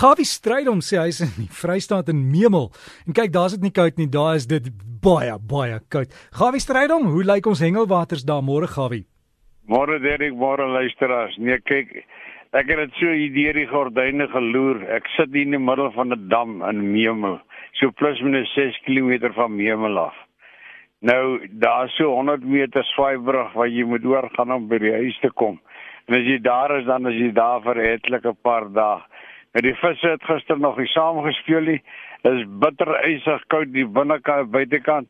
Gawie Strydom sê hy's in die Vrystaat in Memel. En kyk, daar's dit nie koud nie, daar is dit baie baie koud. Gawie Strydom, hoe lyk ons hengelwaters daar môre, Gawie? Môre Derek, môre luisteraars. Nee, kyk, ek het dit so hier deur die gordyne geloer. Ek sit hier in die middel van 'n dam in Memel, so plus minus 6 km van Memel af. Nou, daar's so 100 meter swaaibrug wat jy moet oorgaan om by die huis te kom. En as jy daar is, dan is jy daar vir etlike paar dae. En die visse het gister nog nie saam gespeel nie. Dit is bitter ysig koud die binnekant buitekant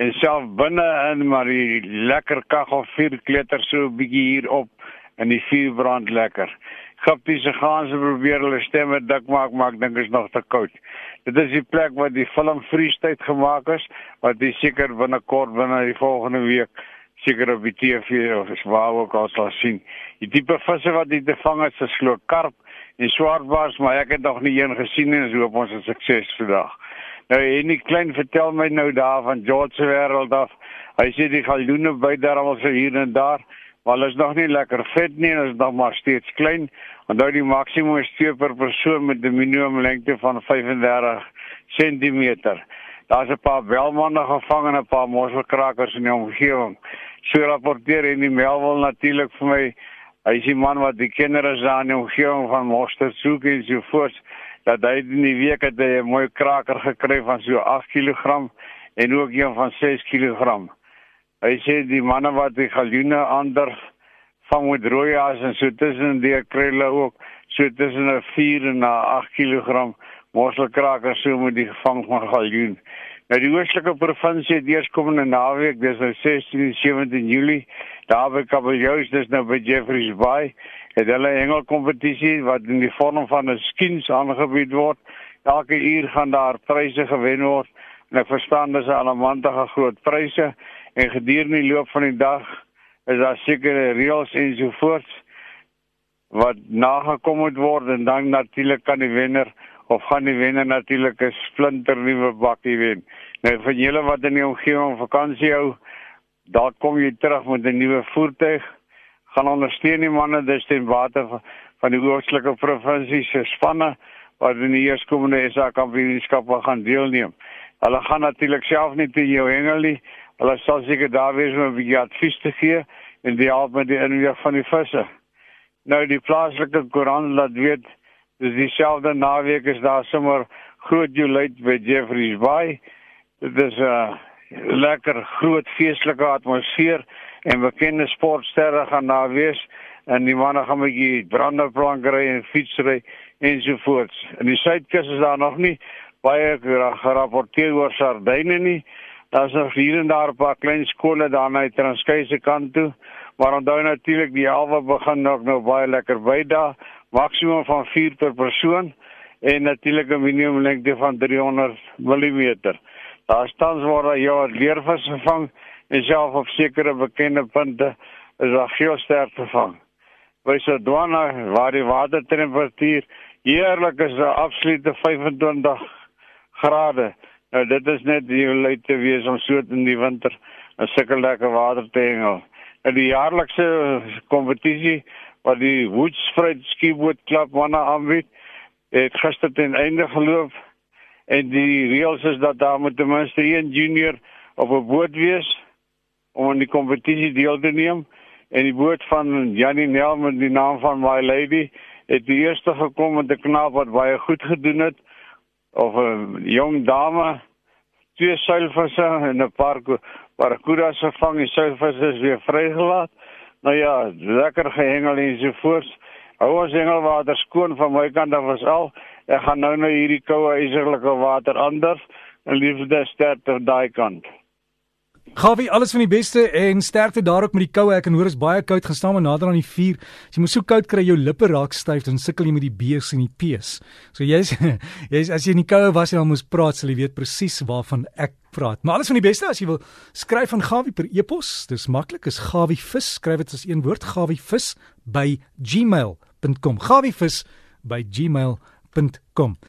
en self binne in maar die lekker kaggel vuur kleter so 'n bietjie hier op en die vuur brand lekker. Gappiese gaanse probeer hulle stemme dik maak maar ek dink is nog te koud. Dit is die plek waar die film Freestyle gemaak is wat jy seker binnekort binne die volgende week seker op die TV of waar ook al sal sien. Die tipe visse wat jy te vang het, is glo karp en swartbaars, maar ek het nog nie een gesien nie, so hoop ons is sukses vandag. Nou en die klein vertel my nou daar van George se wêreld af. Hy sê die galjoene by daar al so hier en daar, maar hulle is nog nie lekker vet nie, hulle is nog maar steeds klein. Onthou die maksimum is 2 per persoon met 'n minimum lengte van 35 cm. Daar's 'n paar welmanne gevang en 'n paar mosselkrakers in die omgewing. So rapporteer en die Melwil natuurlik vir my Hy is die man wat die kinders daar in die omgewing van Moster soek en so voort dat hy in die week het 'n mooi kraker gekry van so 8 kg en ook een van 6 kg. Hy sê die manne wat die galjoene ander vang met rooi as en so tussen die kry hulle ook so tussen 'n 4 en 8 kg mosselkraker so met die gevang van galjoen. Nou die oostelike provinsie het eerskomende naweek, dis nou 16 en 17 Julie, daar by Kabeljous, dis nou by Jeffreys Bay, het hulle hengelkompetisie wat in die vorm van 'n skins aangebied word. Elke uur gaan daar pryse gewen word. En ek verstaan dis 'n almantige groot pryse en gedurende die loop van die dag is daar sekere reëls en so voort wat nagekom moet word en dan natuurlik kan die wenner of gaan die wenner natuurlik 'n splinter nuwe bakkie wen. Nou vir julle wat in die omgewing vakansie hou, daar kom jy terug met 'n nuwe voertuig. Gaan ondersteun die manne dis ten water van die oostelike provinsie se spanne wat in die eerskomende SA kampioenskap gaan deelneem. Hulle gaan natuurlik self nie te jou hengel nie. Hulle sal seker daar wees om 'n bietjie advies te gee en die help met die inweeg van die visse. Nou die plaaslike koerant laat weet dis dieselfde naweek is daar sommer groot juleid by Jeffreys Bay. Dit is 'n uh, lekker groot feestelike atmosfeer en bekende sportsterre gaan daar wees en die manne gaan met die branderplankery en fietsry ensovoorts. In die suidkus is daar nog nie baie gerapporteer oor sardyne nie. Daar's nog hier en daar 'n paar klein skole daar na die Transkei se kant toe, maar onthou natuurlik die halwe begin nog nou baie lekker by daar maksimum van 4 per persoon en natuurlik 'n minimum lengte van 300 mm. Daar staan word daar ja leervis gevang en self op sekere bekende punte is daar geelster gevang. By Sedona waar die watertemperatuur heerlik is, daar absolute 25 grade. Nou dit is net die lei te wees om so in die winter 'n sulke lekker water te hengel. En die jaarlikse kompetisie wat die Woodspruit skieboot klub manne aanbied, het gister ten einde geloop en die reëls is dat daar moet ten minste een junior op 'n boot wees om aan die kompetisie deel te neem en die boot van Janie Nel met die naam van My Lady het die eerste gekom met 'n knaap wat baie goed gedoen het of 'n jong dame twee seilvisse en 'n paar barracudas gevang en seilvisse is weer vrygelaat Nou ja, lekker gehengel en so voort. Hou ons hengelwater skoon van my kant af as al. Ek gaan nou nou hierdie koue yserlike water anders en liefde sterkte daai kant. Gawie, alles van die beste en sterkte daar ook met die koue. Ek kan hoor is baie koud gestaan maar nader aan die vuur. As jy moet so koud kry jou lippe raak styf dan sukkel jy met die B's en die P's. So jy's jy's as jy in die koue was en dan moes praat, sal jy weet presies waarvan ek praat. Maar alles van die beste as jy wil skryf van Gawie per e-pos. Dis maklik, is gawievis, skryf dit as een woord, gawievis by gmail.com. gawievis by gmail.com facebook.com